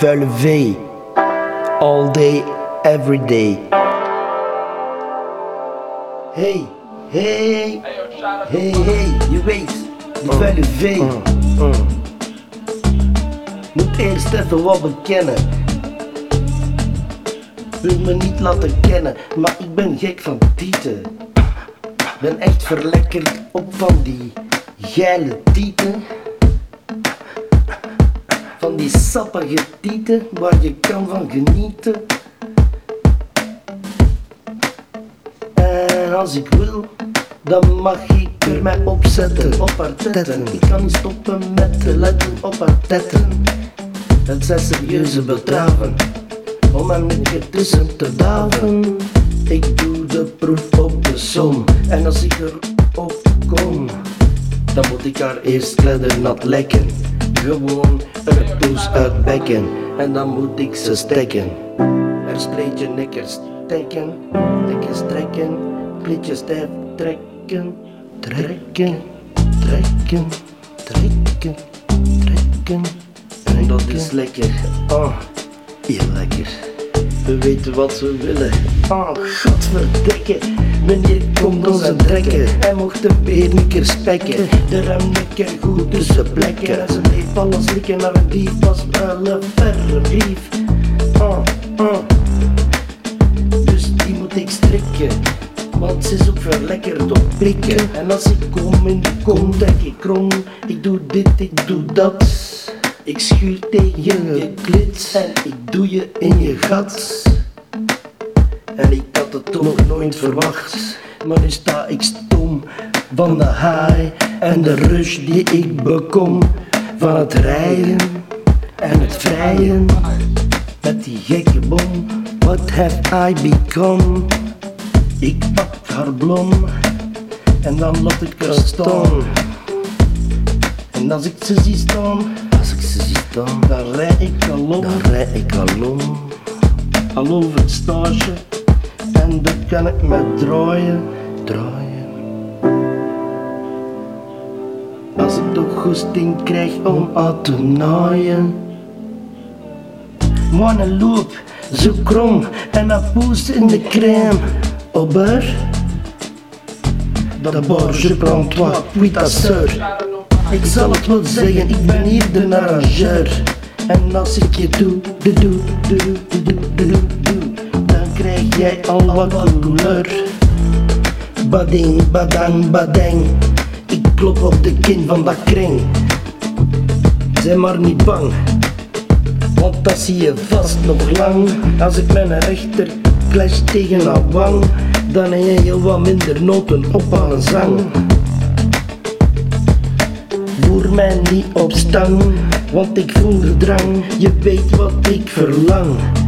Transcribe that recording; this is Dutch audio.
vuile vee. All day, every day. Hey, hey, hey, hey, je weet, die vuile vee. Moet eerst even wat bekennen. Wil me niet laten kennen, maar ik ben gek van tieten. Ben echt verlekkerd op van die geile tieten. Van die sappige tieten waar je kan van genieten. En als ik wil, dan mag ik er mij opzetten, op haar tetten. Ik kan niet stoppen met te letten op haar tetten. Het zijn serieuze betraven, om er niet tussen te daven. Ik doe de proef op de som, en als ik erop kom, dan moet ik haar eerst nat lekken. Gewoon poes uitbekken, en dan moet ik ze stekken. Er spreetje nikkers steken, lekker strekken, klitje stijf trekken, trekken, trekken, trekken, trekken. En dat is lekker, oh, heel lekker. We weten wat we willen. Oh, godverdikke. Meneer komt ons aan trekken. Hij mocht de beernikker spekken. De remnikker goed tussen plekken. En ze bleef alles likken naar een dief was wel een verre brief. Oh, oh. Dus die moet ik strikken. Want ze is ook verlekkerd op prikken. En als ik kom in de kom, denk ik krom. Ik doe dit, ik doe dat. Ik schuur tegen je klit en ik doe je in je gat. En ik had het toch nog nooit verwacht, maar nu sta ik stom van de haai en de rush die ik bekom. Van het rijden en het vrijen met die gekke bom. What have I become? Ik pak haar blom en dan laat ik haar staan. En als ik ze zie staan, als ik ze zie staan, dan rijd ik al om, dan rijd ik al om. Al over het stage, en dan kan ik me draaien, draaien. Als ik toch goesting krijg om aan te naaien. Wanna loop, zo krom en een poes in de crème. Ober, toi, puis ta sœur. Ik zal het wel zeggen, ik ben hier de arrangeur. En als ik je doe, doe, doe, doe, doe, doe, doe, dan krijg jij al wat couleur. Bading, badang, badang, ik klop op de kin van dat kring. Zeg maar niet bang, want dat zie je vast nog lang. Als ik mijn rechter clash tegen haar wang, dan heb je heel wat minder noten op aan een zang. Voer mij niet op want ik voel de drang. Je weet wat ik verlang.